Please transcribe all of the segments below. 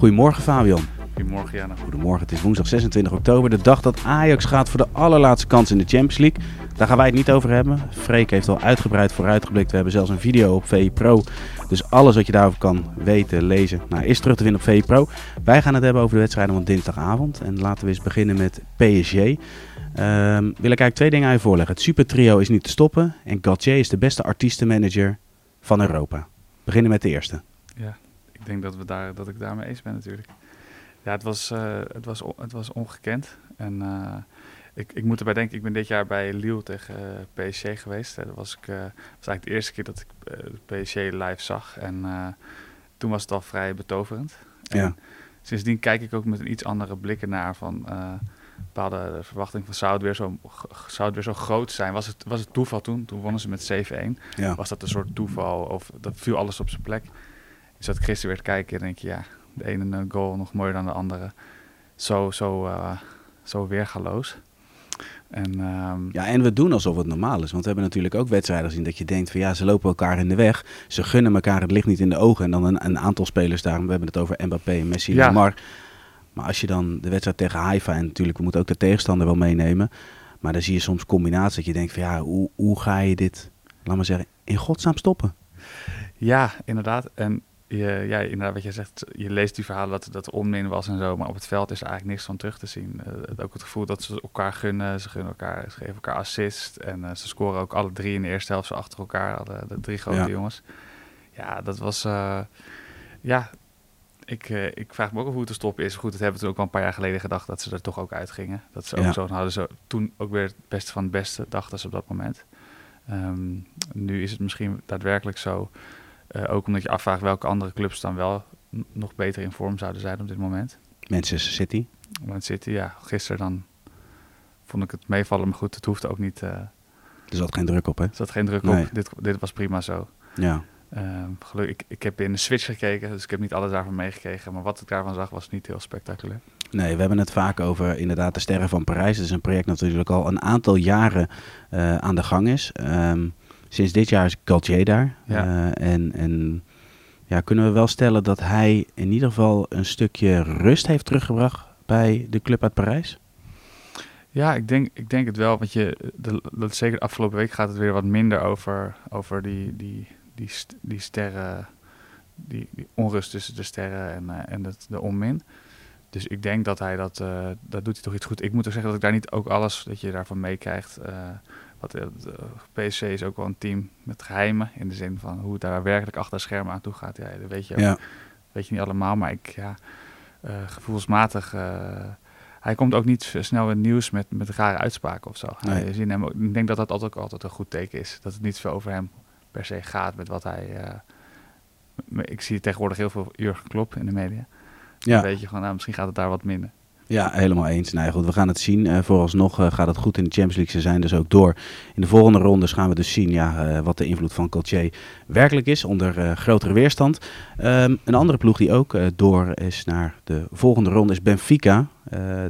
Goedemorgen Fabian. Goedemorgen Jana. Goedemorgen, het is woensdag 26 oktober, de dag dat Ajax gaat voor de allerlaatste kans in de Champions League. Daar gaan wij het niet over hebben. Freek heeft al uitgebreid vooruitgeblikt. We hebben zelfs een video op VI Pro. Dus alles wat je daarover kan weten, lezen, nou, is terug te vinden op VI Pro. Wij gaan het hebben over de wedstrijden van dinsdagavond. En laten we eens beginnen met PSG. Um, wil ik eigenlijk twee dingen aan je voorleggen. Het supertrio is niet te stoppen. En Gauthier is de beste artiestenmanager van Europa. Beginnen met de eerste. Ja, denk dat, we daar, dat ik daarmee eens ben natuurlijk. Ja, het was, uh, het was, het was ongekend. En uh, ik, ik moet erbij denken, ik ben dit jaar bij Lille tegen uh, PSG geweest. Dat was, ik, was eigenlijk de eerste keer dat ik PSG live zag. En toen was het al vrij betoverend. Ja. En sindsdien kijk ik ook met een iets andere blikken naar van bepaalde verwachting van zou het weer zo, zou het weer zo groot zijn. Was het, was het toeval toen? Toen wonnen ze met 7-1. Ja. Was dat een soort toeval of dat viel alles op zijn plek? Dus dat ik gisteren weer te kijken en denk je, ja, de ene goal nog mooier dan de andere. Zo, zo, uh, zo weergaloos. En, um, ja, en we doen alsof het normaal is. Want we hebben natuurlijk ook wedstrijden gezien dat je denkt van ja, ze lopen elkaar in de weg. Ze gunnen elkaar het licht niet in de ogen. En dan een, een aantal spelers daar, we hebben het over Mbappé, Messi, Ja. Neymar. Maar als je dan de wedstrijd tegen Haifa, en natuurlijk we moeten ook de tegenstander wel meenemen. Maar dan zie je soms combinaties dat je denkt van ja, hoe, hoe ga je dit, laat maar zeggen, in godsnaam stoppen? Ja, inderdaad. En je, ja, inderdaad, wat je zegt, je leest die verhalen dat dat onmin was en zo, maar op het veld is er eigenlijk niks van terug te zien. Uh, ook het gevoel dat ze elkaar gunnen, ze gunnen elkaar, ze geven elkaar assist en uh, ze scoren ook alle drie in de eerste helft zo achter elkaar, alle, de drie grote Ja. jongens. Ja, dat was, uh, ja, ik, ik vraag me ook af hoe het te stoppen is. Goed, dat hebben we toen ook al een paar jaar geleden gedacht dat ze er toch ook uitgingen. Dat ze ook Ja. zo hadden ze toen ook weer het beste van het beste, dachten ze op dat moment. Um, nu is het misschien daadwerkelijk zo. Uh, ook omdat je afvraagt welke andere clubs dan wel nog beter in vorm zouden zijn op dit moment. Manchester City. Man City, ja, gisteren dan vond ik het meevallen, maar goed, het hoeft ook niet. Uh, er zat geen druk op, hè? Er zat geen druk Nee. op. Dit, dit was prima zo. Ja. Uh, gelukkig, ik, ik heb in de Switch gekeken, dus ik heb niet alles daarvan meegekregen. Maar wat ik daarvan zag, was niet heel spectaculair. Nee, we hebben het vaak over inderdaad de Sterren van Parijs. Het is een project dat natuurlijk al een aantal jaren uh, aan de gang is. Um, sinds dit jaar is Gaultier daar. Ja. Uh, en, en ja, kunnen we wel stellen dat hij in ieder geval een stukje rust heeft teruggebracht bij de club uit Parijs? Ja, ik denk, ik denk het wel. Want je, de, dat zeker de afgelopen week gaat het weer wat minder over, over die, die, die, die sterren, die, die, onrust tussen de sterren en, uh, en het, de onmin. Dus ik denk dat hij dat, uh, dat doet hij toch iets goed. Ik moet ook zeggen dat ik daar niet ook alles dat je daarvan meekrijgt. Uh, uh, PSC is ook wel een team met geheimen in de zin van hoe het daar werkelijk achter schermen aan toe gaat. Ja, dat weet je, ook, ja. weet je niet allemaal, maar ik ja, uh, gevoelsmatig. hij komt ook niet snel in het nieuws met, met rare uitspraken of zo. Nee. Hem, ik denk dat dat altijd, ook altijd een goed teken is. Dat het niet veel over hem per se gaat met wat hij. uh, ik zie tegenwoordig heel veel Jurgen Klopp in de media. Ja. Dan weet je gewoon, nou, misschien gaat het daar wat minder. Ja, helemaal eens. Nee, goed, we gaan het zien. Uh, vooralsnog uh, gaat het goed in de Champions League. Ze zijn dus ook door. In de volgende rondes gaan we dus zien ja, uh, wat de invloed van Gaultier werkelijk is onder grotere weerstand. Um, een andere ploeg die ook door is naar de volgende ronde is Benfica.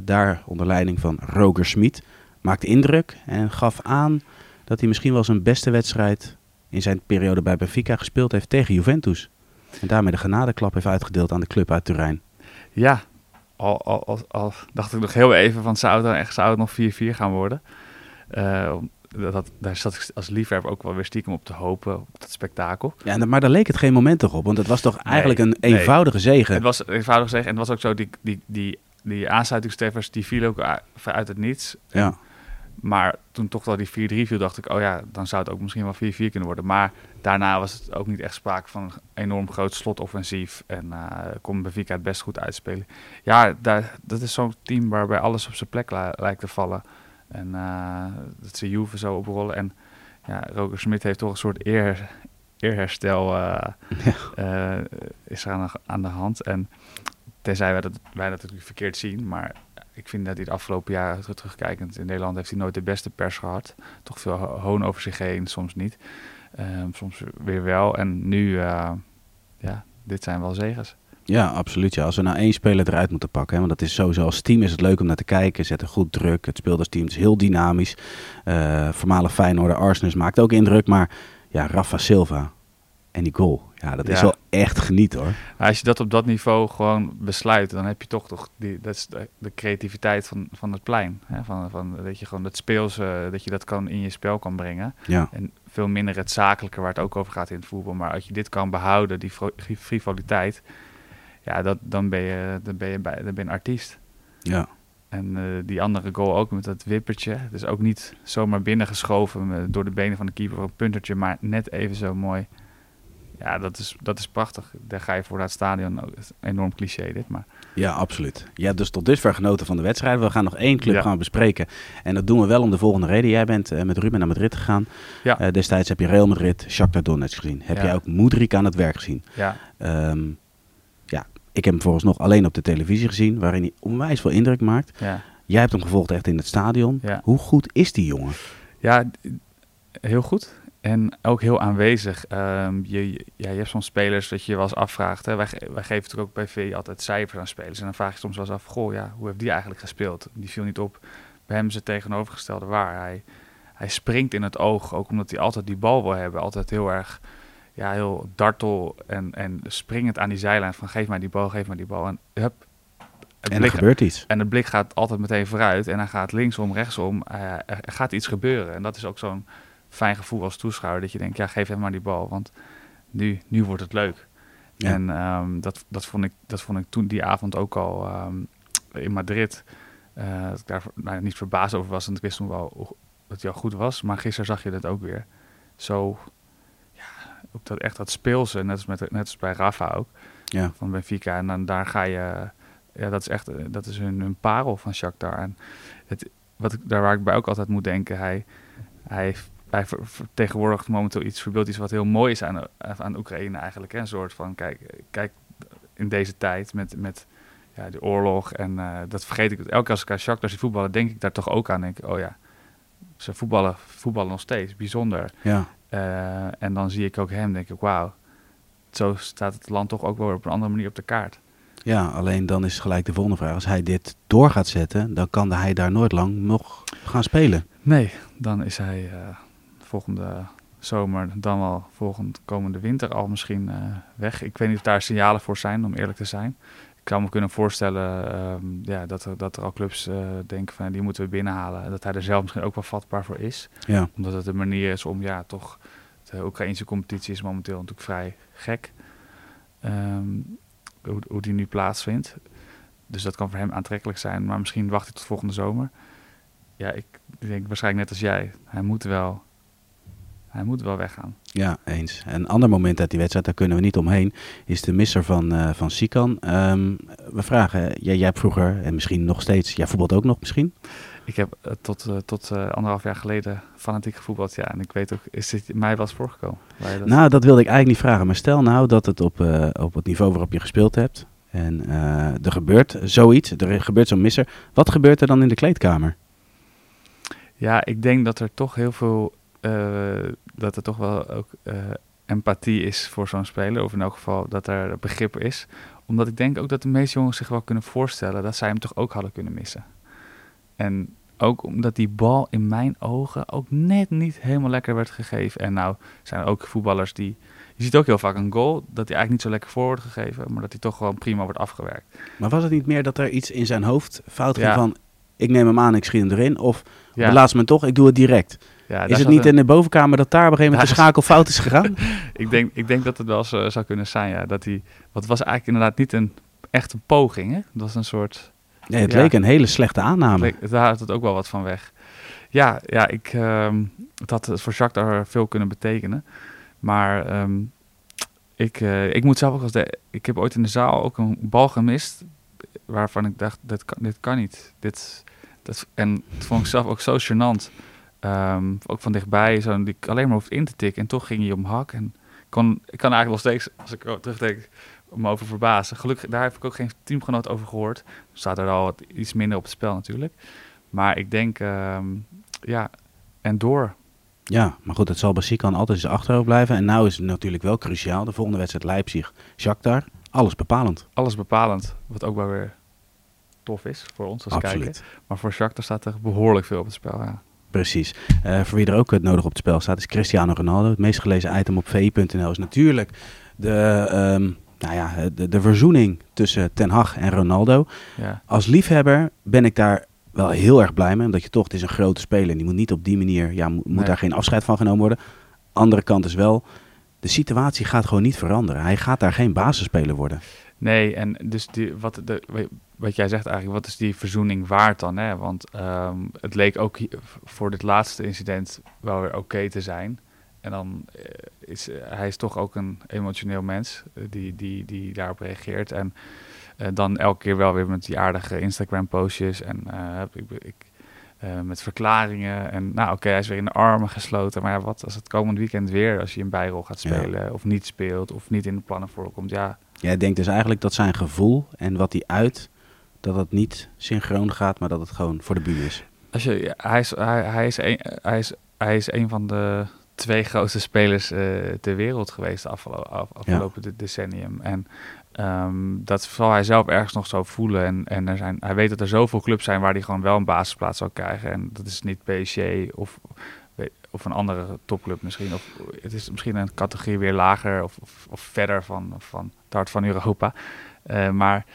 daar onder leiding van Roger Smit. Maakte indruk en gaf aan dat hij misschien wel zijn beste wedstrijd in zijn periode bij Benfica gespeeld heeft tegen Juventus. En daarmee de genadeklap heeft uitgedeeld aan de club uit Turijn. Ja, al, al, al, al, dacht ik nog heel even van zou het dan echt zou het nog 4-4 gaan worden. Uh, dat, daar zat ik als liefhebber ook wel weer stiekem op te hopen, op dat spektakel. Ja, maar daar leek het geen moment toch op, want het was toch eigenlijk nee, een eenvoudige nee. zege. Het was een eenvoudige zege en het was ook zo, die, die, die, die aansluitingsteffers, die vielen ook uit het niets. Ja. Maar toen toch wel die 4-3 viel, dacht ik, oh ja, dan zou het ook misschien wel 4-4 kunnen worden. Maar daarna was het ook niet echt sprake van een enorm groot slotoffensief. En uh, kon Benfica het best goed uitspelen. Ja, daar, dat is zo'n team waarbij alles op zijn plek lijkt te vallen. En uh, dat ze Juve zo oprollen. En ja, Roger Smit heeft toch een soort eer, eerherstel uh, ja. is er aan de, aan de hand. En tenzij wij dat, wij dat natuurlijk verkeerd zien, maar ik vind dat hij de afgelopen jaren terugkijkend in Nederland heeft hij nooit de beste pers gehad. Toch veel hoon over zich heen, soms niet. Um, soms weer wel. En nu, uh, ja, dit zijn wel zegens. Ja, absoluut. Ja. Als we nou één speler eruit moeten pakken, hè, want dat is sowieso als team is het leuk om naar te kijken. Zetten goed druk. Het speelt als team is heel dynamisch. Uh, voormalig Feyenoord, Arsenal maakt ook indruk. Maar ja, Rafa Silva en die goal. Ja, dat is Ja. wel echt genieten hoor. Als je dat op dat niveau gewoon besluit, dan heb je toch toch die, dat is de, de creativiteit van, van het plein. Hè? Van, van, dat je gewoon het speels, eh, dat je dat kan in je spel kan brengen. Ja, En veel minder het zakelijke waar het ook over gaat in het voetbal. Maar als je dit kan behouden, die frivoliteit, ja, dat, dan, ben je, dan, ben je bij, dan ben je een artiest. ja. En eh, die andere goal ook met dat wippertje. Dus ook niet zomaar binnengeschoven met- door de benen van de keeper een puntertje, maar net even zo mooi. Ja, dat is, dat is prachtig. Daar ga je voor het stadion. Enorm cliché dit, maar Ja, absoluut. Hebt dus tot dusver genoten van de wedstrijd. We gaan nog één club Ja. gaan bespreken. En dat doen we wel om de volgende reden. Jij bent eh, met Ruben naar Madrid gegaan. Ja. Eh, destijds heb je Real Madrid, Shakhtar Donetsk gezien. Heb Ja. jij ook Moedrik aan het werk gezien? ja, Ehm, ja, ik heb hem vooralsnog alleen op de televisie gezien, waarin hij onwijs veel indruk maakt. ja. Jij hebt hem gevolgd echt in het stadion. Ja. Hoe goed is die jongen? Ja, heel goed. En ook heel aanwezig. Ehm, je, ja, je hebt soms spelers dat je je wel eens afvraagt. Hè? Wij, wij geven natuurlijk ook bij V altijd cijfers aan spelers. En dan vraag je soms wel eens af, goh, ja, hoe heeft die eigenlijk gespeeld? Die viel niet op. Bij hem is het tegenovergestelde waar. Hij, hij springt in het oog, ook omdat hij altijd die bal wil hebben. Altijd heel erg, ja, heel dartel en, en springend aan die zijlijn van geef mij die bal, geef mij die bal. En hup. En er gebeurt iets. en de blik gaat altijd meteen vooruit en hij gaat linksom, rechtsom. Er gaat iets gebeuren. En dat is ook zo'n fijn gevoel als toeschouwer. Dat je denkt, ja, geef hem maar die bal, want nu, nu wordt het leuk. Ja. En ehm, dat, dat, vond ik, dat vond ik toen die avond ook al ehm, in Madrid. eh, dat ik daar nou, niet verbaasd over was, want ik wist toen wel dat hij al goed was. Maar gisteren zag je dat ook weer. Zo, ja, ook dat echt dat speelse, net als, met, net als bij Rafa ook Ja. van Benfica. En dan daar ga je, ja, dat is echt, dat is hun, hun parel van Shakhtar. En het, wat ik, daar waar ik bij ook altijd moet denken, hij, hij, hij ver- vertegenwoordigt momenteel iets, verbeeldt iets wat heel mooi is aan, aan Oekraïne eigenlijk. Hè? Een soort van, kijk, kijk in deze tijd met, met ja, de oorlog en eh, dat vergeet ik. Elke keer als ik aan Shakhtar zie voetballen, denk ik daar toch ook aan. Denk ik, oh ja, ze voetballen, voetballen nog steeds, bijzonder. Ja. Eh, en dan zie ik ook hem, denk ik, wauw. Zo staat het land toch ook wel op een andere manier op de kaart. ja, alleen dan is gelijk de volgende vraag. Als hij dit door gaat zetten, dan kan hij daar nooit lang nog gaan spelen. Nee, dan is hij eh, volgende zomer, dan wel volgend komende winter al misschien eh, weg. Ik weet niet of daar signalen voor zijn, om eerlijk te zijn. Ik zou me kunnen voorstellen ehm, ja, dat, er, dat er al clubs eh, denken van die moeten we binnenhalen. En dat hij er zelf misschien ook wel vatbaar voor is. Ja. Omdat het een manier is om ja, toch. De Oekraïnse competitie is momenteel natuurlijk vrij gek. Ehm, hoe, hoe die nu plaatsvindt. Dus dat kan voor hem aantrekkelijk zijn. Maar misschien wacht hij tot volgende zomer. Ja, ik denk waarschijnlijk net als jij. Hij moet wel. Hij moet wel weggaan. Ja, eens. Een ander moment uit die wedstrijd, daar kunnen we niet omheen, is de misser van, eh van Sikan. Ehm, we vragen, jij, jij hebt vroeger, en misschien nog steeds, jij voetbalt ook nog misschien? Ik heb eh, tot, eh, tot anderhalf jaar geleden fanatiek gevoetbald. Ja, en ik weet ook, is dit mij wel eens voorgekomen? Dat- Nou, dat wilde ik eigenlijk niet vragen. Maar stel nou dat het op, op het niveau waarop je gespeeld hebt, en er gebeurt zoiets, er gebeurt zo'n misser. Wat gebeurt er dan in de kleedkamer? Ja, ik denk dat er toch heel veel, dat er toch wel ook eh, empathie is voor zo'n speler. Of in elk geval dat er begrip is. Omdat ik denk ook dat de meeste jongens zich wel kunnen voorstellen dat zij hem toch ook hadden kunnen missen. En ook omdat die bal in mijn ogen ook net niet helemaal lekker werd gegeven. En nou zijn er ook voetballers die... Je ziet ook heel vaak een goal dat hij eigenlijk niet zo lekker voor wordt gegeven. Maar dat hij toch gewoon prima wordt afgewerkt. Maar was het niet meer dat er iets in zijn hoofd fout ging Ja. van, ik neem hem aan, ik schiet hem erin, of Ja, belaat me toch, ik doe het direct. Ja, is het niet een- in de bovenkamer dat daar op een gegeven moment de schakel fout is gegaan? Ik denk, ik denk dat het wel eh, zou kunnen zijn, ja. Dat hij, wat was eigenlijk inderdaad niet een echte poging, hè? Dat was een soort... Nee, het Ja. leek een hele slechte aanname. leek- Daar had het ook wel wat van weg. Ja, ja ik, ehm, het had voor Jacques daar veel kunnen betekenen. Maar ehm, ik, eh, ik moet zelf ook als de... Ik heb ooit in de zaal ook een bal gemist... waarvan ik dacht, dit kan, dit kan niet. Dit, dat, en het vond ik zelf ook zo gênant. Ehm, ook van dichtbij, zo, die ik alleen maar hoefde in te tikken. En toch ging hij om hak. En kon, ik kan eigenlijk nog steeds, als ik er terugdenk, me over verbazen. Gelukkig, daar heb ik ook geen teamgenoot over gehoord. Staat er al wat, iets minder op het spel natuurlijk. Maar ik denk, ehm, ja, en door. Ja, maar goed, het zal bij Sikan altijd zijn achterhoofd blijven. En nou is het natuurlijk wel cruciaal. De volgende wedstrijd Leipzig, Shakhtar, alles bepalend. Alles bepalend, wat ook wel weer tof is voor ons als kijker. Absoluut. Maar voor Shakhtar staat er behoorlijk veel op het spel, ja. Precies. Eh, voor wie er ook het nodig op het spel staat, is Cristiano Ronaldo. Het meest gelezen item op vi.nl is natuurlijk de, ehm, nou ja, de, de verzoening tussen Ten Hag en Ronaldo. Ja. Als liefhebber ben ik daar wel heel erg blij mee. Omdat je toch, het is een grote speler. En die moet niet op die manier, ja, moet, moet Nee. daar geen afscheid van genomen worden. Andere kant is wel, de situatie gaat gewoon niet veranderen. Hij gaat daar geen basisspeler worden. Nee, en dus die, wat, de, wat jij zegt eigenlijk, wat is die verzoening waard dan? Hè? Want ehm, het leek ook voor dit laatste incident wel weer oké te zijn. En dan eh, is eh, hij is toch ook een emotioneel mens eh, die, die, die daarop reageert. En dan elke keer wel weer met die aardige Instagram-postjes en eh, ik, ik, met verklaringen. En nou oké, hij is weer in de armen gesloten. Maar ja, wat als het komend weekend weer, als je een bijrol gaat Ja. spelen of niet speelt of niet in de plannen voorkomt, ja, Jij denkt dus eigenlijk dat zijn gevoel en wat hij uit, dat het niet synchroon gaat, maar dat het gewoon voor de bühne is. Als je, hij, is, hij, hij, is een, hij, is, hij is een van de twee grootste spelers eh, ter wereld geweest de afgelo af- afgelopen de- decennium. En ehm, dat zal hij zelf ergens nog zo voelen. En, en er zijn, hij weet dat er zoveel clubs zijn waar hij gewoon wel een basisplaats zal krijgen. En dat is niet PSG of, of een andere topclub misschien. Of het is misschien een categorie weer lager of, of, of verder van, van het hart van Europa. Eh, maar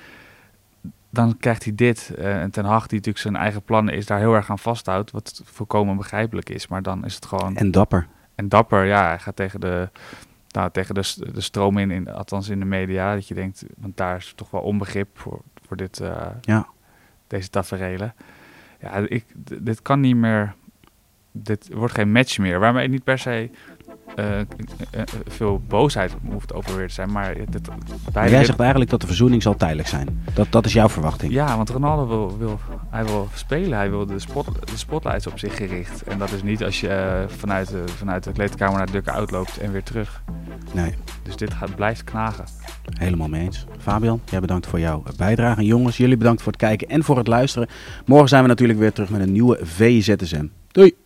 dan krijgt hij dit. eh, en Ten Hag, die natuurlijk zijn eigen plannen is, daar heel erg aan vasthoudt. Wat volkomen begrijpelijk is. Maar dan is het gewoon... En dapper. En dapper, ja, hij gaat tegen de, nou, tegen de, de stroom in, in, althans in de media. Dat je denkt, want daar is toch wel onbegrip voor, voor dit, eh, Ja. deze taferelen. Ja, ik, dit kan niet meer, dit wordt geen match meer. Waarmee niet per se eh, eh, eh, veel boosheid hoeft over weer te zijn. Maar dit, jij zegt eigenlijk dat de verzoening zal tijdelijk zijn. Dat, dat is jouw verwachting. ja, want Ronaldo wil, wil, hij wil spelen. Hij wil de, spot, de spotlights op zich gericht. En dat is niet als je vanuit, de, vanuit de kleedkamer naar de dugout loopt en weer terug. Nee, Dus dit gaat, blijft knagen. helemaal mee eens. Fabian, jij bedankt voor jouw bijdrage. En jongens, jullie bedankt voor het kijken en voor het luisteren. Morgen zijn we natuurlijk weer terug met een nieuwe VZSM. Doei!